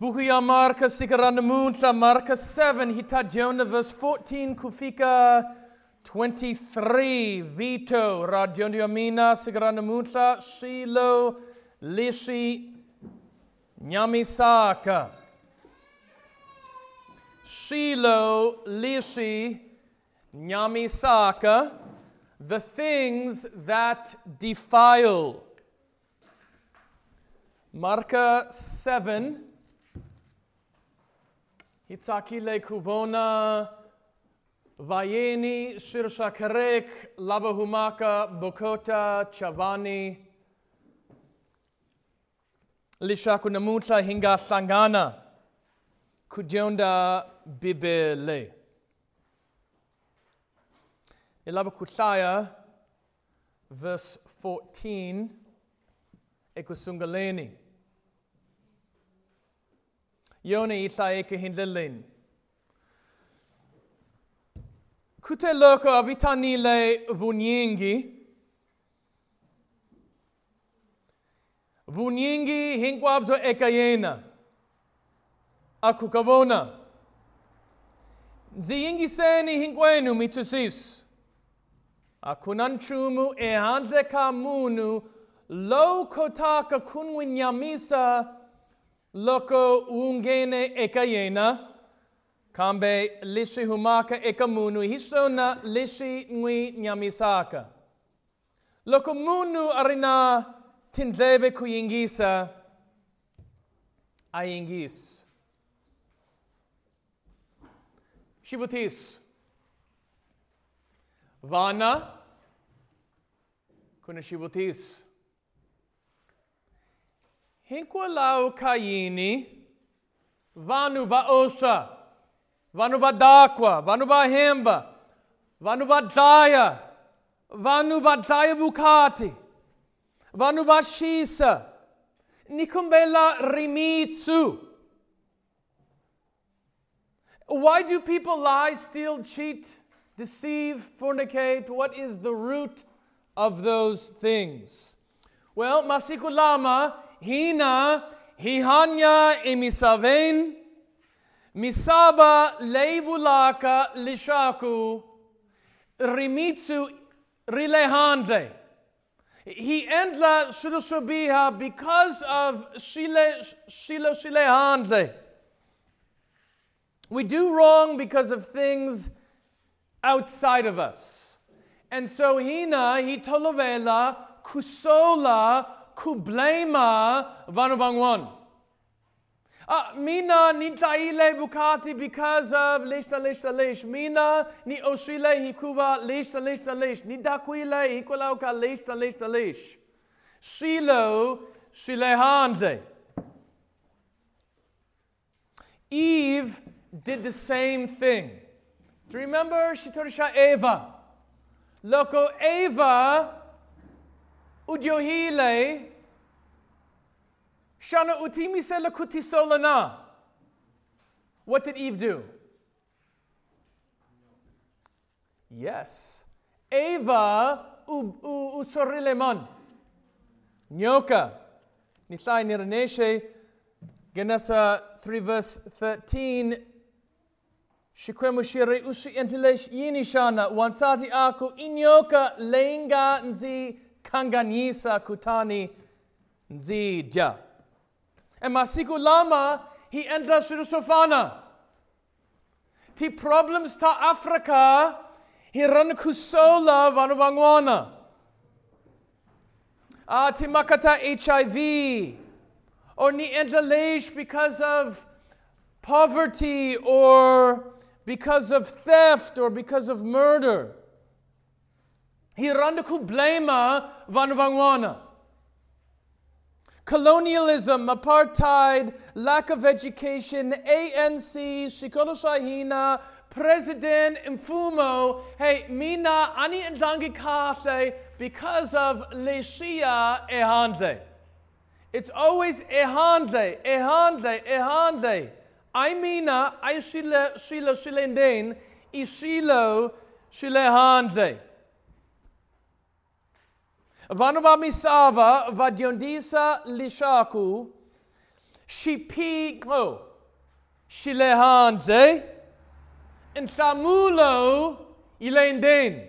Buku ya Marka sikarana munta Marka 7 hitajiona verse 14 kufika 23 Vito radiondi amina sikarana munta Shilo Lishi Nyamisaka Shilo Lishi Nyamisaka the things that defile. Marka 7 Hitzakile Kubona Vayeni Shirshakarek Labahumaka Bokota Chavani Lishakunamutla Hinga Sangana Kujonda Bibele. Ilabakutlaya verse 14 Ekusungaleni Yone itla eke hindlelin. Kute loko abitani le vunyingi. Vunyingi hinkwabzo ekayena. Akukavona. Ziyingi seni hinkwenu mitusis. Akunanchumu e handle kamunu lo kotaka kunwinyamisa loko ungene ekayena kambe lishi humaka ekamunu hisona lishi ngwi nyamisaka. Loko munu arina tindlebe kuyingisa ayingis shibutis vana kuna shibutis Hinkwalau Kayini, Vanu ba Osha, Vanu ba Dakwa, Vanu ba Hemba, Vanu ba Daya, Vanu ba Daya Bukati, Vanu ba Shisa, Nikumbela Rimitsu. Why do people lie, steal, cheat, deceive, fornicate? What is the root of those things? Well, Masikulama hina hihanya imisaven misaba leibulaka lishaku rimitsu rilehande. He endla shurushubiha because of shile shilo shilehande. We do wrong because of things outside of us. And so hina he tolovela kusola kublema vanubangwan. Uh, mina ni taile bukati because of lishta lishta lish. Mina ni oshile hikuba lishta lishta lish. Ni dakuile hikulauka lishta lishta lish. Shilo shilehande. Eve did the same thing. Do you remember? She told Eva. Loco Eva udyohile shana utimi sela kutisolana. What did Eve do? Yes. Eva usorileman. Nyoka. Nitlai niraneshe. Genesa 3 verse 13. Shikwemu shire ushi entilesh yinishana. Wansati aku inyoka lenga nzi kanganyisa kutani nzija. E masiku lama hi endla shirusofana. Ti problems ta Afrika hi ran kusola vanubangwana. Ah, ti makata HIV. Or ni endla leish because of poverty or because of theft or because of murder. Hiranda kublema vanuvangwana. Colonialism, apartheid, lack of education, ANC, Shikolo Shahina, President Mfumo, hey, mina ani ndangi kase because of Leshia ehandle. It's always ehandle, ehandle, ehandle. I mina, I shile, shilo shilenden, ishilo shilehandle. Vanova misava vadiondisa lishaku Shipiko. Shilehante. And Thamulo Ilenden.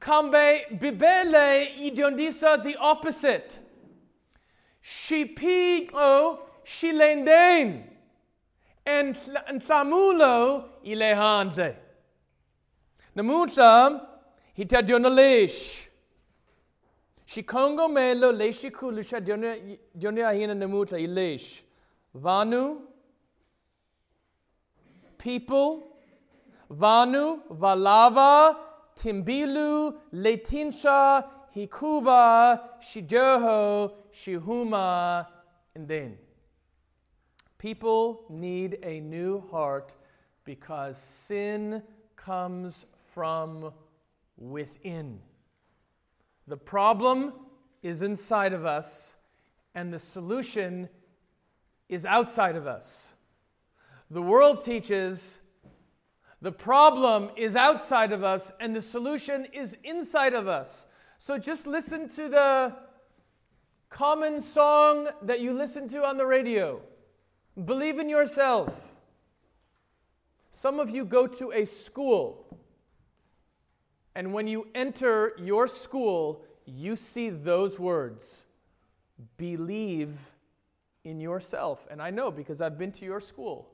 Kambe Bibele Idiondisa the opposite. Shipiko Shilenden. And Thamulo Ilehante. Namuta hitadionalish. Shikongo melo leshikulu sha dionia hina namuta ilish. Vanu, people, Vanu, Valava, Timbilu, Letinsha, Hikuba, Shijoho, Shihuma, and then. People need a new heart because sin comes from within. The problem is inside of us, and the solution is outside of us. The world teaches the problem is outside of us, and the solution is inside of us. So just listen to the common song that you listen to on the radio. Believe in yourself. Some of you go to a school, and when you enter your school, you see those words believe in yourself. And I know because I've been to your school.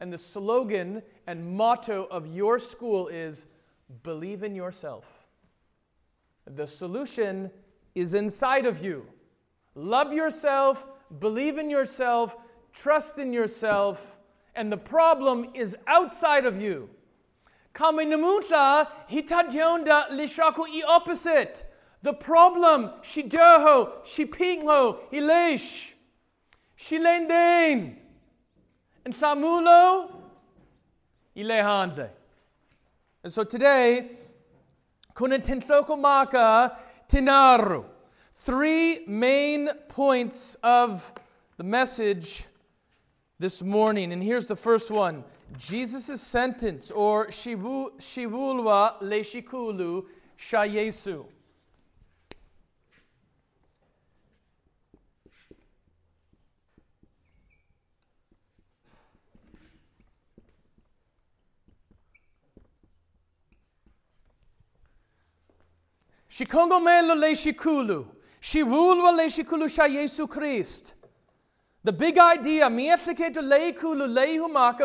And the slogan and motto of your school is believe in yourself. The solution is inside of you. Love yourself, believe in yourself, trust in yourself, and the problem is outside of you. Kaminamuta hitadionda lishaku i opposite. The problem, shidoho, shipingho, hilesh, shilenden. And Samulo, Ilehande. And so today, Kunintensoko Maka Tinaru. Three main points of the message this morning. And here's the first one Jesus' sentence, or Shivulwa Leshikulu Shayesu. Shikongo melo le shikulu. Shivulwa le shikulu sha Yesu Christ. The big idea,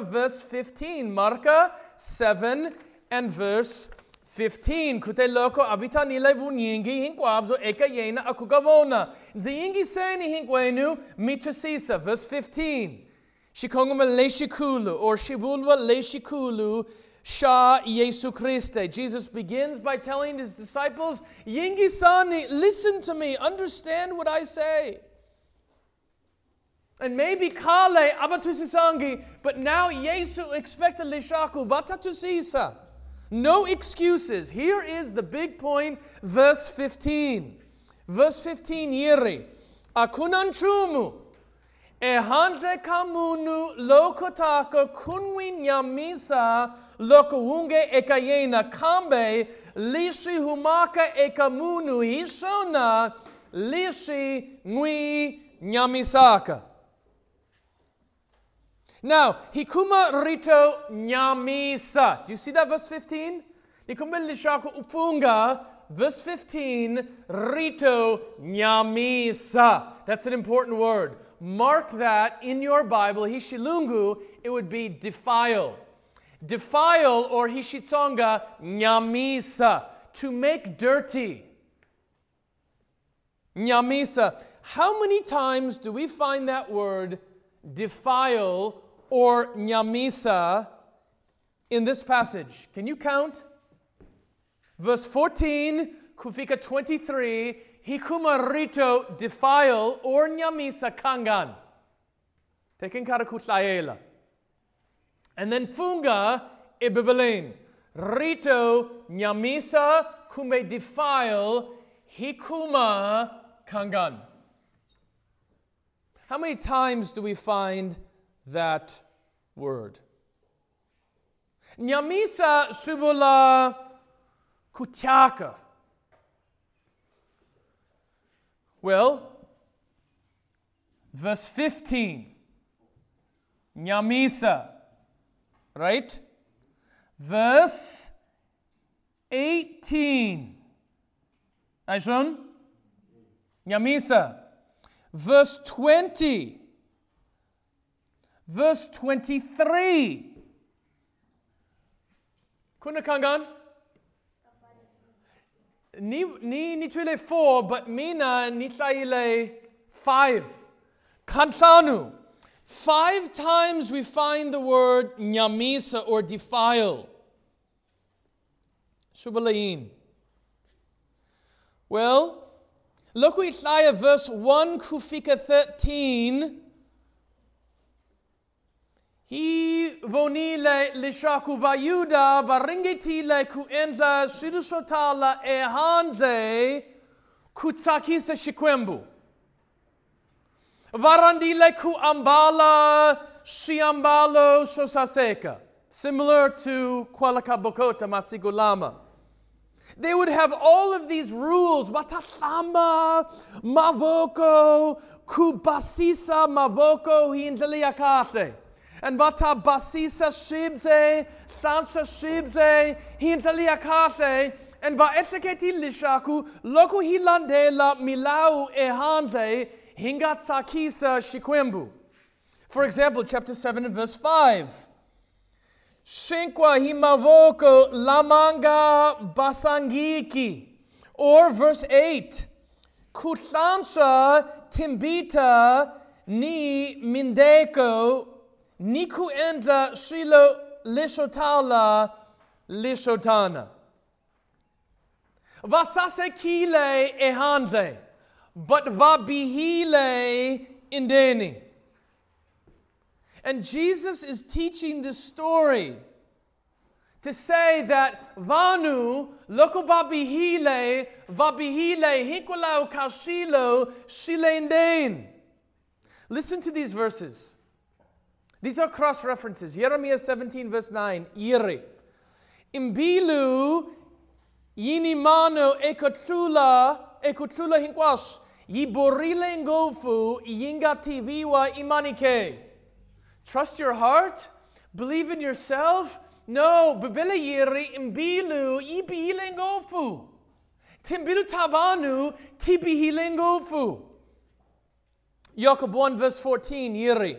verse 15. Marka 7 and verse 15. Kute loko abita nile bunyingi hinkwabzo eka yena akugavona. Nziyingi seni hinkwenu mitasisa. Verse 15. Shikongo le shikulu or shivulwa le shikulu Sha Yesu Christe. Jesus begins by telling his disciples, Yingi Sani, listen to me, understand what I say. And maybe kale abatusisangi, but now Yesu expected lishaku batatusisa. No excuses. Here is the big point, verse 15. Verse 15, yiri. Akunanchumu. Ehante kamunu lokotaka kunwi nyamisa lokawunge ekayena kambe lishi humaka ekamunu hishona lishi ngwi nyamisaka. Now, hikuma rito nyamisa. Do you see that verse 15? Hikuma lishako ufunga verse 15 rito nyamisa. That's an important word. Mark that in your Bible, hishilungu, it would be defile defile or hishitsonga nyamisa, to make dirty. Nyamisa. How many times do we find that word defile or nyamisa in this passage? Can you count? Verse 14, Kufika 23, hikumarito defile or nyamisa kangan. Tekin karakutlaela. And then funga ibibelin. Rito nyamisa kume defile hikuma kangan. How many times do we find that word? Nyamisa subula kutiaka. Well, Verse 15. Nyamisa. Right? Verse 18. Aishon? Nyamisa. Verse 20. Verse 23. Kuna kangan? Ni ni ni tuile four, but mina ni tlaile five. Kantlanu. Five times we find the word nyamisa or defile. Shubalain. Well, look Isaiah verse 1 Kufika 13. Hi vonile lishaku bayuda baringeti le kuenda shirushotala ehande kutsakisa shikwembu. Varandile ku ambala shiambalo shosaseka. Similar to Kualakabokota Masigulama. They would have all of these rules. Matatama, Mavoko, Kubasisa, Mavoko, Hindaliakate. And Bata Basisa Shibze, Sansa Shibze, Hindaliakate. And va eseketi lishaku, loku hilandela milau ehande, hingatsakisa shikwembu. For example, chapter 7 and verse 5. Shinkwa himavoko lamanga basangiki. Or verse 8. Kutlansha timbita ni mindeko niku enda shilo lishotala lishotana. Vasase kile ehande, but vabihile indeni. And Jesus is teaching this story to say that Vanu, loko babihile, vabihile, hikulau kashilo, shileindein. Listen to these verses. These are cross references. Jeremiah 17, verse 9. Ire. Imbilu yinimano ekotrula, ekotrula hinkwash. Yiborile ngofu yinga tiviwa imanike. Trust your heart? Believe in yourself? No, bibele yiri imbilu ibihile ngofu. Timbilu tabanu tibihile ngofu. Jacob 1 verse 14 yiri.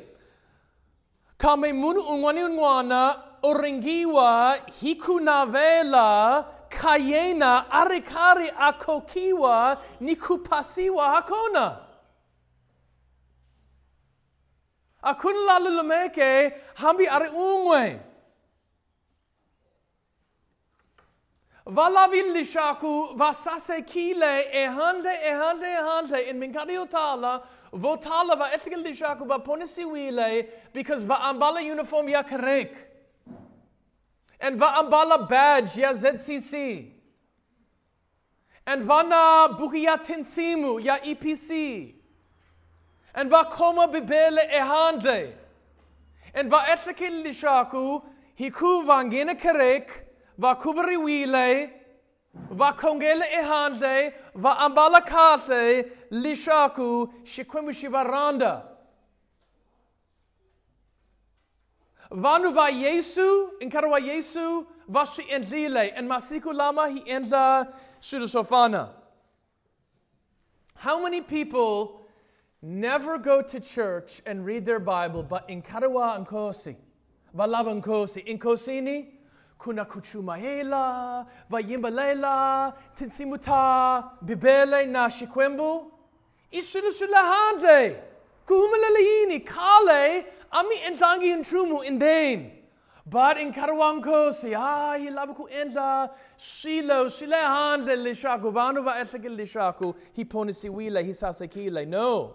Kame munu unwani unwana oringiwa hikunavela kayena arikari akokiwa nikupasiwa hakona. Akun lalu lemeke hambi ari ungwe. Valavi lishaku vasase kile ehande ehande ehande in minkario tala votala va ethical lishaku va ponisi wile because va ambala uniform ya karek. And va ambala badge ya ZCC. And vana bukia tensimu ya EPC. En va koma bibele ehande. En va ethical lishaku hiku vangene karek va kubari wile va kongele ehande va ambala kase lishaku shikwemu shivaranda. Vanu va Yesu, in karawa Yesu, va shi enlile, en masiku lama hi entla shudasofana. How many people never go to church and read their Bible, but in karawa ankosi, valaba ankosi, in kosini, kuna kuchumaela, vayimbalela, tinsimuta, bibele na shikwembu, ishulushulahande, kuhumalalaini, kale, ami entlangi intrumu indane. But in Karawankosi, ah, yilabuku entla, shilo, shile hande lishaku, vanu va etleke lishaku, hiponisi wile, hisasekile. No.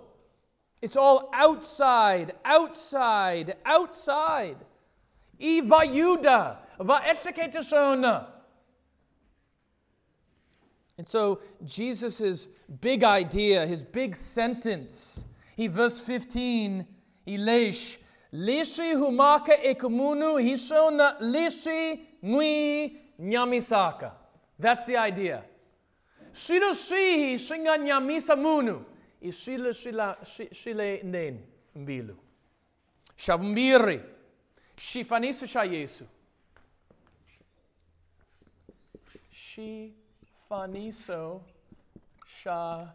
It's all outside, outside, outside. I vayuda, va etleke sona. And so Jesus' big idea, his big sentence, he verse 15, Ilesh, Lishi humaka ekumunu hishona lishi ngui nyamisaka. That's the idea. Shiro shihi shinga nyamisa munu. i shile shila shi- shile nden mbilu. Shabumbiri. Shifanisu sha Yesu. Shifaniso sha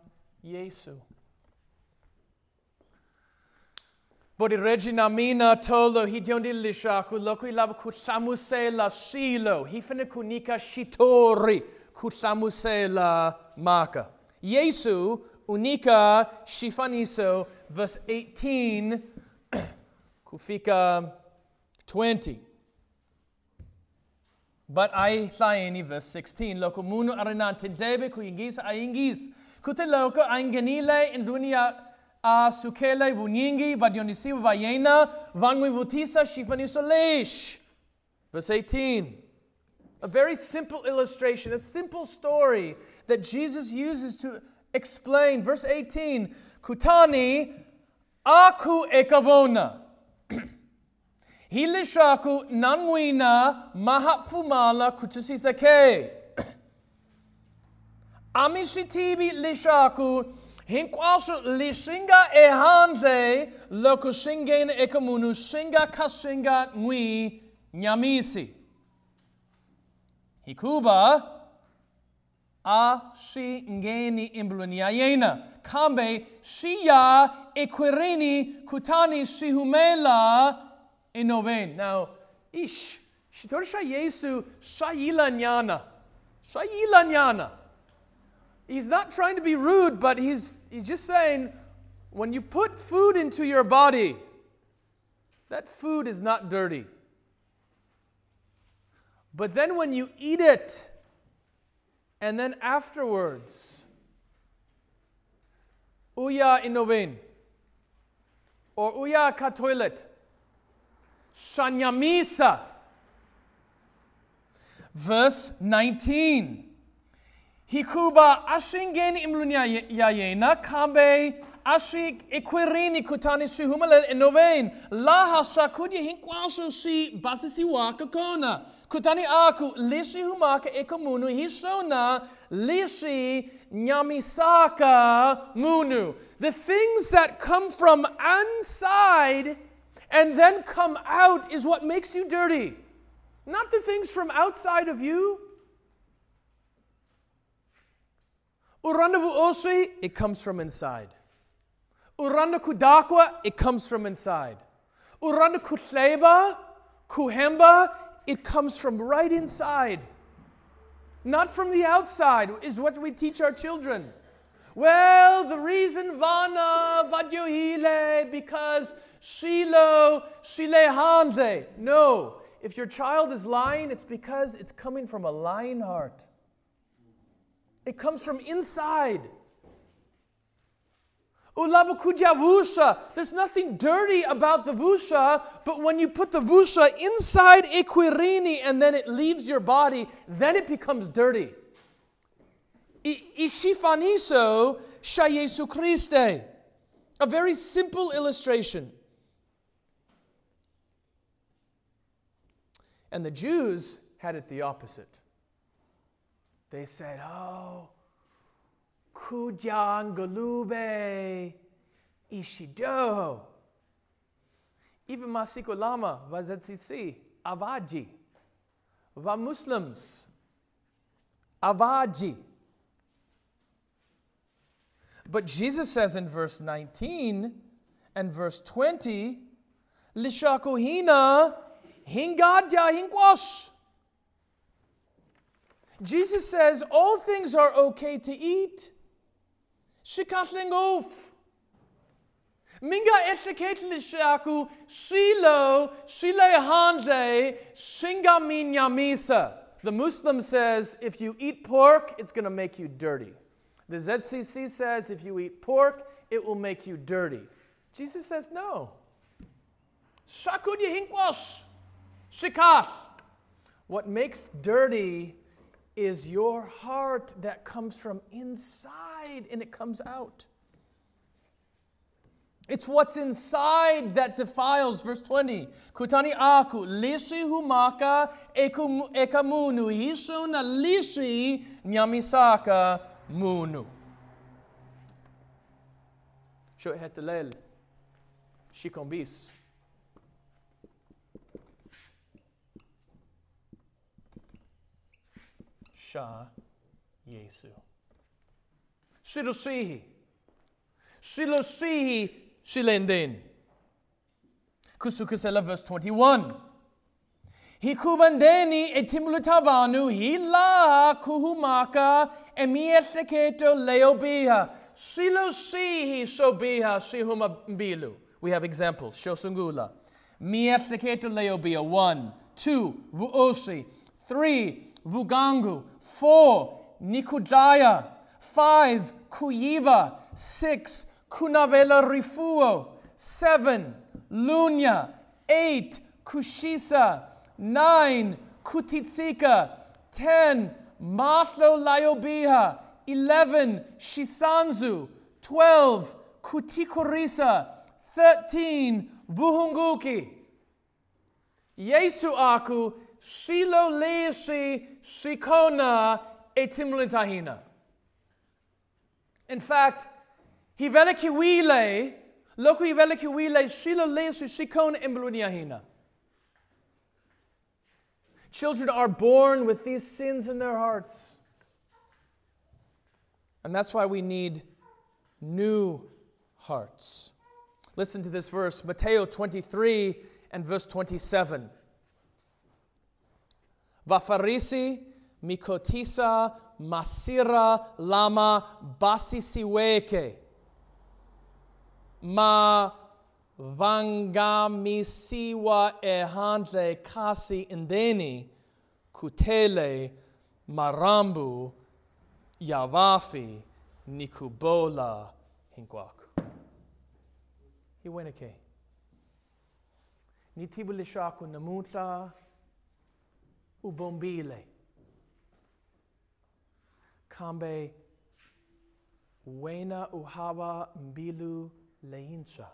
Yesu. Bodi regina mina tolo hi diondi lishaku loku ilaba kusamuse la shilo. Hifene kunika shitori kusamuse la maka. Yesu unika shifaniso verse 18 kufika 20. But I thaini verse 16 loko munu arinan tindebe ku ingis a ingis kute loko angenile in dunia a sukele bunyingi badionisi bayena vangwi vutisa shifaniso leish verse 18 a very simple illustration a simple story that Jesus uses to explain. Verse 18 kutani aku ekavona. Hilishaku nanguina mahapfumala kutusisake. Amishitibi lishaku hinkwashu lishinga ehanze lokushingen ekamunu shinga kashinga ngwi nyamisi. Hikuba a shi ngeni imbluniayena. Kambe shiya ekwirini kutani shihumela inoven. Now, ish, shitorisha Yesu shayila nyana. Shayila nyana. He's not trying to be rude, but he's, he's just saying when you put food into your body, that food is not dirty. But then when you eat it, and then afterwards, uya inoven, or uya ka toilet, shanyamisa. Verse 19. Hikuba ashingen imlunya yayena kambe ashik ikwirini kutani si humale inoven laha sakudya hinkwaso si basisi waka kona kutani aku lisi humaka ekomunu hishona lisi nyamisaka munu the things that come from inside and then come out is what makes you dirty not the things from outside of you Uranda osi, it comes from inside. Uranda kudakwa, it comes from inside. Uranda kutleba, kuhemba, it comes from right inside. Not from the outside, is what we teach our children. Well, the reason Vana Badyohile, because Shilo, Shile Hande. No, if your child is lying, it's because it's coming from a lying heart. It comes from inside. Ulabukujavusha. There's nothing dirty about the vusha, but when you put the vusha inside equirini and then it leaves your body, then it becomes dirty. Ishifaniso shayesu Christe. A very simple illustration. And the Jews had it the opposite. They said, Oh, Kujan Galube Ishido. Even Masiko Lama, Vazatsisi, Avaji. Va Muslims, Avaji. But Jesus says in verse 19 and verse 20, Lishakohina Hingadya Hinkwash. Jesus says all things are okay to eat. Shikatlingof. Minga etiketlishaku shilo shile hande shinga minyamisa. The Muslim says if you eat pork, it's going to make you dirty. The ZCC says if you eat pork, it will make you dirty. Jesus says no. Shakudya hinkwash. Shikat. What makes dirty is your heart that comes from inside and it comes out. It's what's inside that defiles. Verse 20. Kutani aku lishi humaka ekamunu hishuna lishi nyamisaka munu. Sho hetelel. Shikombis. Sha Yesu. Shiloshihi. Shiloshihi Shilendin. Kusukusela verse 21. Hikubandeni etimulutabanu hila kuhumaka emiesleketo leobiha. Shiloshihi shobiha shihuma bilu. We have examples. Shosungula. Miesleketo leobiha. One. Two. Vuoshi. Three. Vugangu. Four. Nikudaya. Five. Kuyiba. Six. Kunavela rifuo. Seven. Lunya. Eight. Kushisa. Nine. Kutitsika. Ten. Matlo Layobiha. Eleven. Shisanzu. Twelve. Kutikorisa. Thirteen. Buhunguki. Yesu aku shilo leishi shikona etimlintahina. In fact, hibeleki wile, loku hibeleki wile shilo leishi shikona imblunyahina. Children are born with these sins in their hearts. And that's why we need new hearts. Listen to this verse, Matthew 23 and verse 27. Vafarisi mikotisa masira lama basisiweke. Ma vangamisiwa ehantle kasi indeni kutele marambu yavafi nikubola hinkwaku. Iweneke. Nitibulishaku namutla ubombile. Kambe wena uhaba mbilu leincha.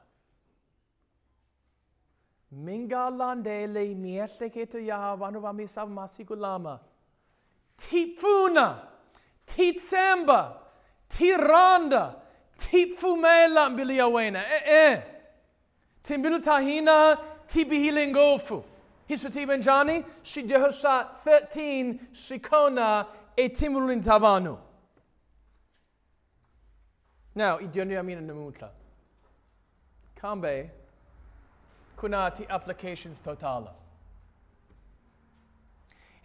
Minga landele mieleketo yahabanu bamisab masikulama. Tipfuna, titsemba, tiranda, tipfumela mbili wena. Eh eh. Timbilu tahina, tibihilingofu. Hisutibenjani, Shidehosa 13, Shikona, Etimulin Tabanu. Now, idioni amina namutla. Kambe, kunati applications totala.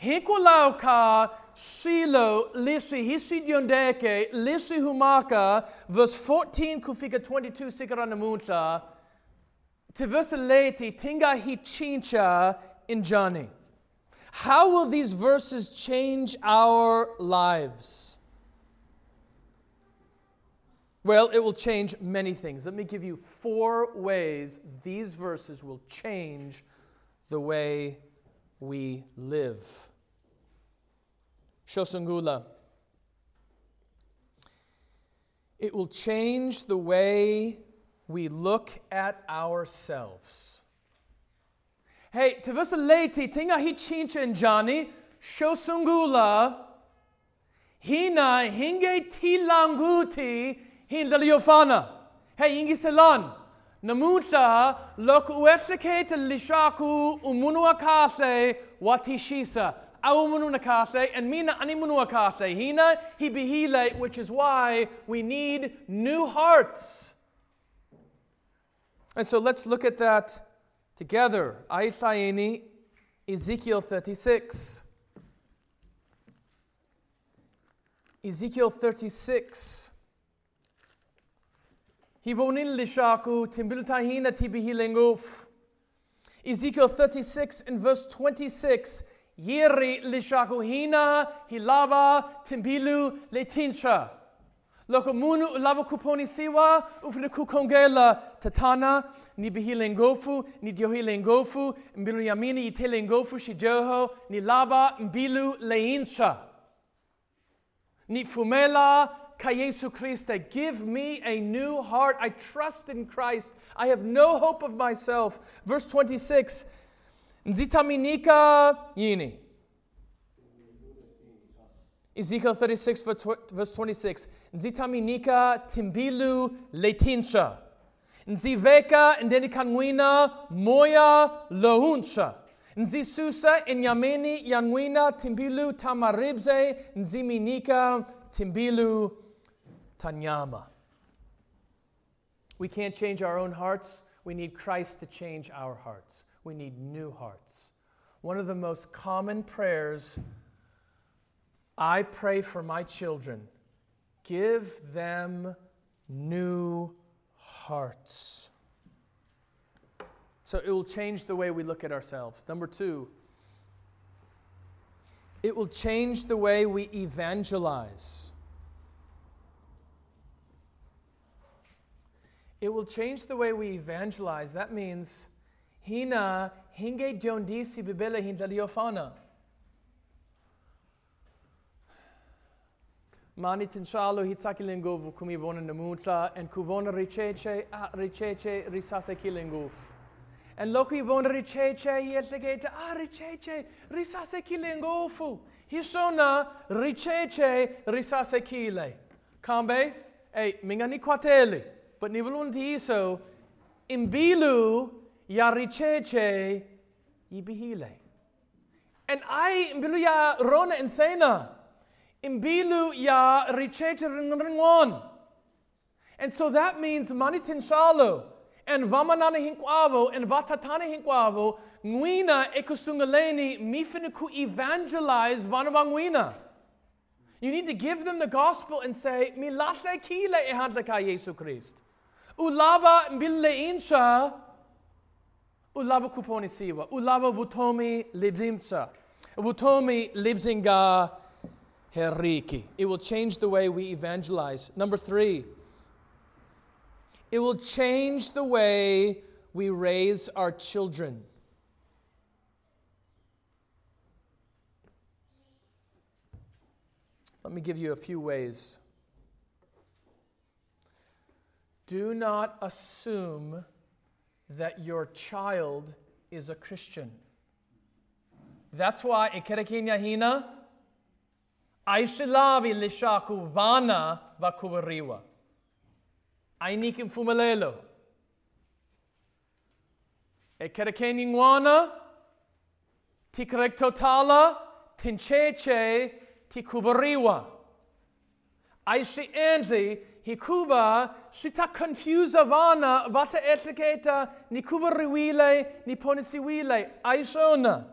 Hikulau ka shilo lisi hisidiondeke lisi humaka verse 14 kufika 22 sikara namutla tivisa leti tinga hichincha injani. How will these verses change our lives? Well, it will change many things. Let me give you four ways these verses will change the way we live. Shosungula. It will change the way we look at ourselves. Hey, tivisa leti tinga hi chincha njani shosungula hina hinge tilanguti hindaliofana. Hey, ingi selan. Namuta lok uetlekete lishaku umunua kase watishisa. Aumunu nakase and mina animunu akase. Hina hibihile, which is why we need new hearts. And so let's look at that together. Aithaini, Ezekiel 36. Ezekiel 36. Hibonin lishaku timbiltahina tibihilenguf. Ezekiel 36 in verse 26. Yeri lishaku hina hilaba timbilu letinsha. Lokomunu ulaba kuponi siwa ufuna kukongela tatana ni bihilengofu ni diohilengofu mbilu yamini itelengofu shijoho ni laba mbilu leinsha. Ni fumela ka Yesu Christe. Give me a new heart. I trust in Christ. I have no hope of myself. Verse 26. Nzitaminika yini. Ezekiel 36, verse 26. Nzitaminika timbilu letinsha. Nziveka ndeni kanwina moya lohuncha. Nzisusa inyamini yanwina timbilu tamaribze nziminika timbilu tanyama. We can't change our own hearts. We need Christ to change our hearts. We need new hearts. One of the most common prayers I pray for my children give them new hearts. So it will change the way we look at ourselves. Number two, it will change the way we evangelize. It will change the way we evangelize. That means, hina hinge diondisi bibele hindaliofana. Mani tinshalo hitsakilingovu kumibona namutla and kuvona richeche a richeche risase kilinguf. And loku ibona richeche yetlegete a richeche risase kilingofu. Hishona richeche risase kile. Kambe, ei mingani kwateli. But nibulun tiso imbilu ya richeche ibihile. And I imbilu ya rona insena. Imbilu ya richeche ringon. And so that means manitin shalo and vamanana hinkwavo and vatatana hinkwavo nguina ekusungaleni mifiniku evangelize vanavangwina. You need to give them the gospel and say, Milate kile ehadlaka Yesu Christ. Ulaba mbille insha, ulaba kuponi siwa, ulaba butomi libzimsa, butomi libzinga heriki. It will change the way we evangelize. Number three, it will change the way we raise our children. Let me give you a few ways. Do not assume that your child is a Christian. That's why Ikerekenya hina Aishilavi lishaku vana vakubariwa. Ainikim fumalelo. Ikerekenya ngwana tikrek totala tincheche tikubariwa. Aishi endli hikuba shita confusa vana vata etleketa ni kubariwile ni ponisiwile. Aishona.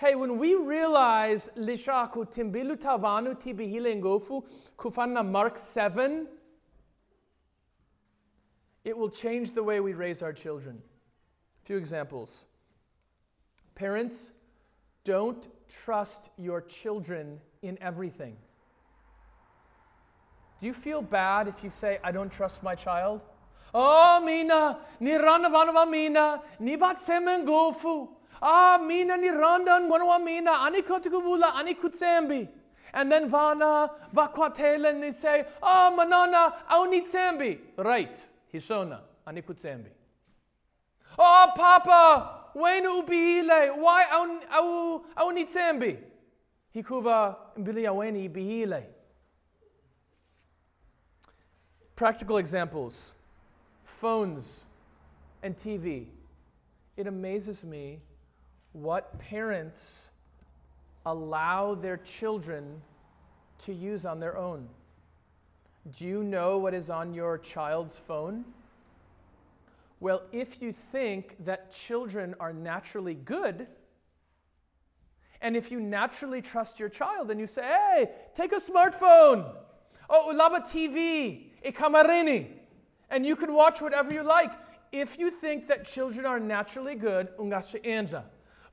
Hey, when we realize lishaku timbilu tavanu tibihile ngofu kufana Mark 7, it will change the way we raise our children. A few examples. Parents, don't trust your children in everything. Do you feel bad if you say, I don't trust my child? Oh, Mina, ni rana vanava Mina, ni bat semen gofu. Ah, Mina ni randa ngwanwa Mina, ani kotikubula, ani kutsembi. And then vana, vakwatela, and they say, Oh, manana, au ni tsembi. Right, hishona, ani kutsembi. Oh, Papa, wenu ubihile, why au, au, au ni tsembi? Hikuba mbili ya weni ibihile. Practical examples phones and TV. It amazes me what parents allow their children to use on their own. Do you know what is on your child's phone? Well, if you think that children are naturally good, and if you naturally trust your child, then you say, hey, take a smartphone. Oh, ulaba TV, e kamarini. And you can watch whatever you like. If you think that children are naturally good, ungasha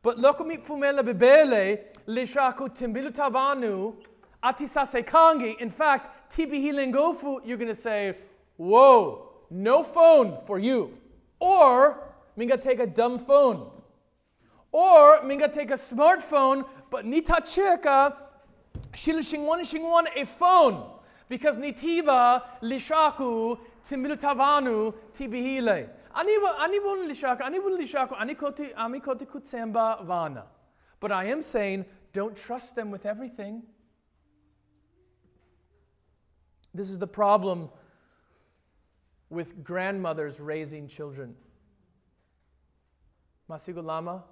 enza. But lokomit fumela bebele, lishaku timbilu tabanu, atisase kangi. In fact, tibi hilengofu, you're going to say, whoa, no phone for you. Or, minga take a dumb phone. Or, minga take a smartphone, but nita cheka, shilishingwan shingwan a phone. Because nitiba lishaku timilutavanu tibihile. Anibun lishaku, anibun lishaku, anikoti amikoti kutsemba vana. But I am saying, don't trust them with everything. This is the problem with grandmothers raising children. Masigulama,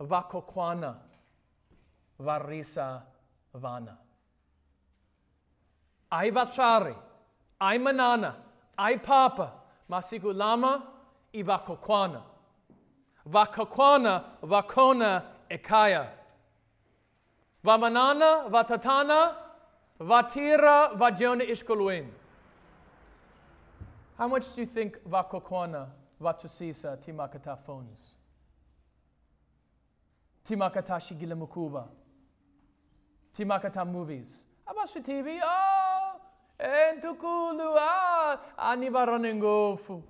vakokwana, varisa vana. Ai bachari, ai manana, ai papa, masigulama, ibakokwana. Vakokwana, vakona, ekaya. Vamanana, vatatana, vatira, vajona ishkoluin. How much do you think vakokwana, vatusisa, timakata phones? Timakata shigilamukuba. Timakata movies. Abasha TV, ah, entukulu, ah, anivaranengofu.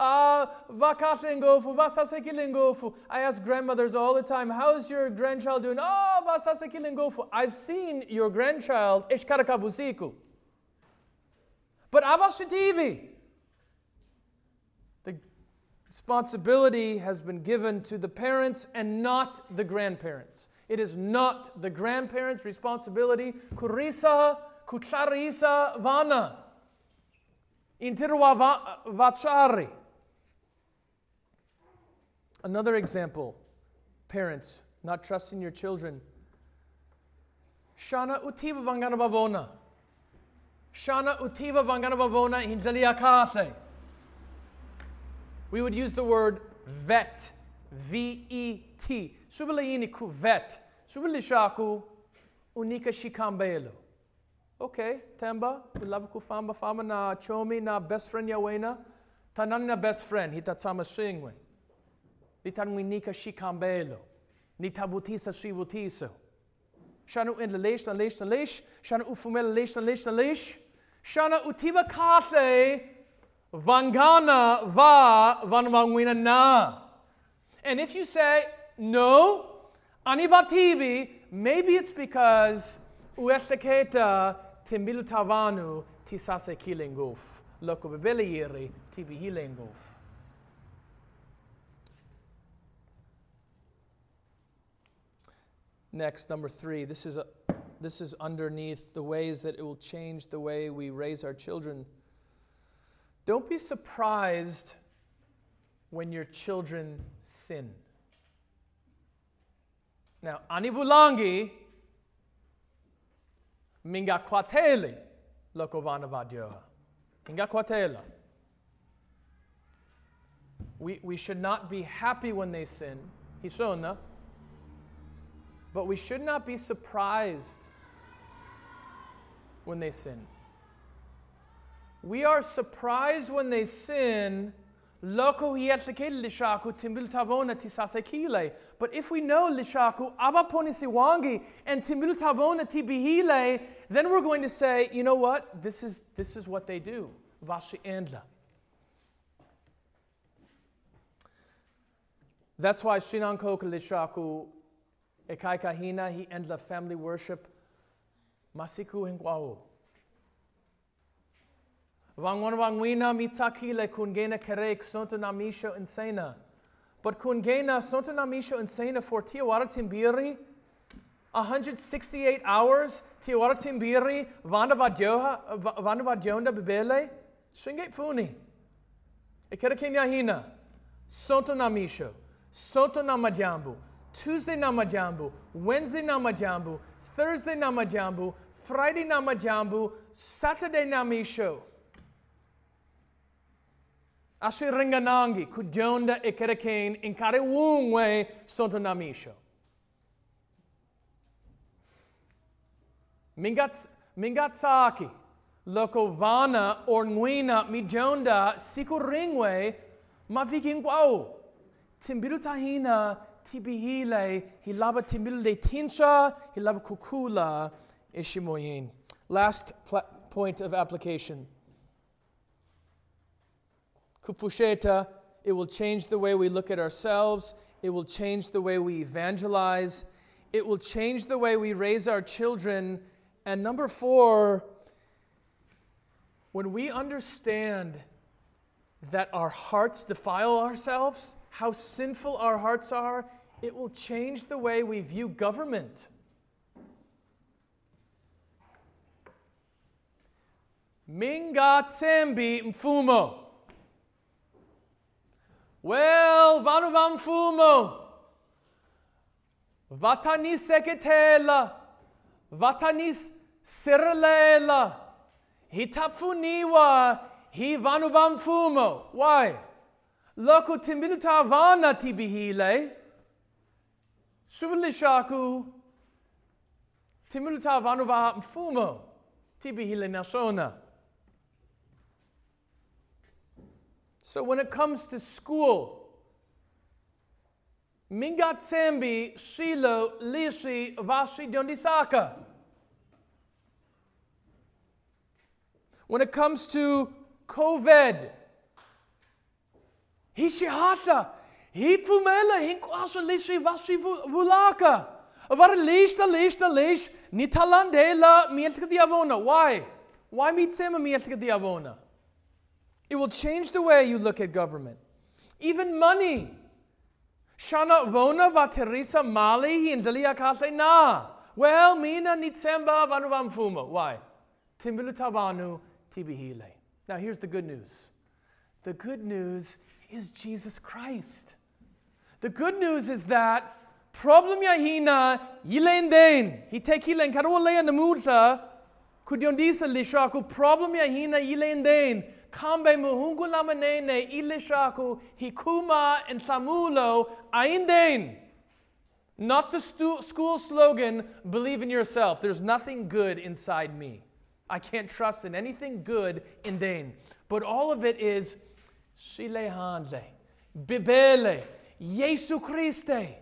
Ah, vakashengofu, vasasekilengofu. I ask grandmothers all the time, how's your grandchild doing? Oh, vasasekilengofu. I've seen your grandchild, ishkarakabusiku. But Abasha TV. The responsibility has been given to the parents and not the grandparents. It is not the grandparents' responsibility. Kurisa, kucharisa vana. Intirwa vachari. Another example parents not trusting your children. Shana utiva vangana babona. Shana utiva vangana babona hindaliakase. We would use the word vet, V E T. Subilayini ku vet. Subilishaku unika shikambelo. Okay, Temba, ulabu famba fama na chomi na best friend yawena. Tanan na best friend, hitatsama shingwe. Litan nika shikambelo. Nitabutisa shibutiso. Shana in the leish, na leish, na leish. Shana ufumela leish, na leish, na leish. Shana utiba kate. Vangana va vanvangwina na. And if you say no, anibatibi, maybe it's because uestaketa timbilu tavanu tisase kilenguf. Loko bebele yeri tibi hilenguf. Next, number three. This is, a, this is underneath the ways that it will change the way we raise our children. Don't be surprised when your children sin. Now, anibulangi minga kwateli lokovana vadyoha. Minga kwatela. We, we should not be happy when they sin. Hishona. But we should not be surprised when they sin. We are surprised when they sin. Loko hiatlekele lishaku timbil tavona tisasekile. But if we know lishaku abaponi siwangi and timbil tavona tibihile, then we're going to say, you know what? This is this is what they do. Vashi andla. That's why Shinankoka lishaku ekai kahina he endla family worship masiku hingwao. Vangwan vangwina mitsakile kungena kerek sonto namisho insena. But kungena sonto namisho insena for tiawara timbiri 168 hours tiawara timbiri vanda vadyoha vanda vadjonda bibele shinget funi. Ekera kenya hina. Sonto namisho sonto namajambu Tuesday namajambu Wednesday namajambu Thursday namajambu Friday namajambu Saturday namisho Ashiringanangi, kujonda ikerekane, inkare wungwe sonto namisho. Mingats, mingatsaki, lokovana or nguina mijonda sikuringwe mavikingwao. Timbiru tahina tibihile hilaba timbiru de tinsha hilaba kukula ishimoyin. Last pl- point of application. Kufusheta, it will change the way we look at ourselves. It will change the way we evangelize. It will change the way we raise our children. And number four, when we understand that our hearts defile ourselves, how sinful our hearts are, it will change the way we view government. Minga tembi mfumo. Well, vanu va mfumo. Vatani seketela. Vatanis sirlela. Hitapfuniwa. Hi vanu va mfumo. Why? Loko timbiluta vana tibihile. Subilishaku. Timbiluta vanu va mfumo. Tibihile nashona. So when it comes to school, Mingatsembi Shilo Lishi Vashi Dondisaka. When it comes to COVID, Hishihata, Hifumela Hinkwasha Lishi Vashi Vulaka. Var lista lista lish nitalandela mieltka diavona. Why? Why mitsema mieltka diavona? It will change the way you look at government. Even money. Shana vona va Teresa Mali hindalia kale na. Well, mina nitsemba vanu vamfuma. Why? Timbilu tabanu tibihile. Now here's the good news. The good news is Jesus Christ. The good news is that problem yahina yilenden. Hitekilen karolea namuta kudyondisa lishaku problem yahina yilenden kambe muhungu lamanene ilishaku hikuma and thamulo ainden. Not the stu- school slogan, believe in yourself. There's nothing good inside me. I can't trust in anything good in Dane. But all of it is Shilehanle, Bibele, Jesu Christe.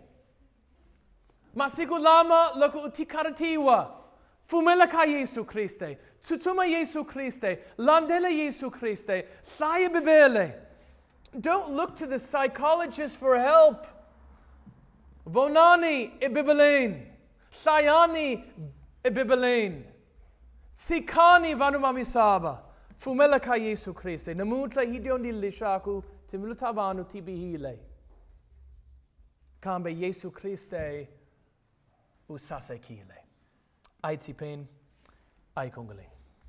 Masigulama loko utikaratiwa. Fumela ka Jesu Christe. Tutuma Jesu Christe. Landele Jesu Christe. Thaya Bibele. Don't look to the psychologist for help. Bonani ibibelain. Sayani ibibelain. Sikani vanumami saba. Fumela ka Jesu Christe. Namutla hidiondi lishaku timulutabanu tibihile. Kambe Jesu Christe usasekile. Aitipin, aikungaling.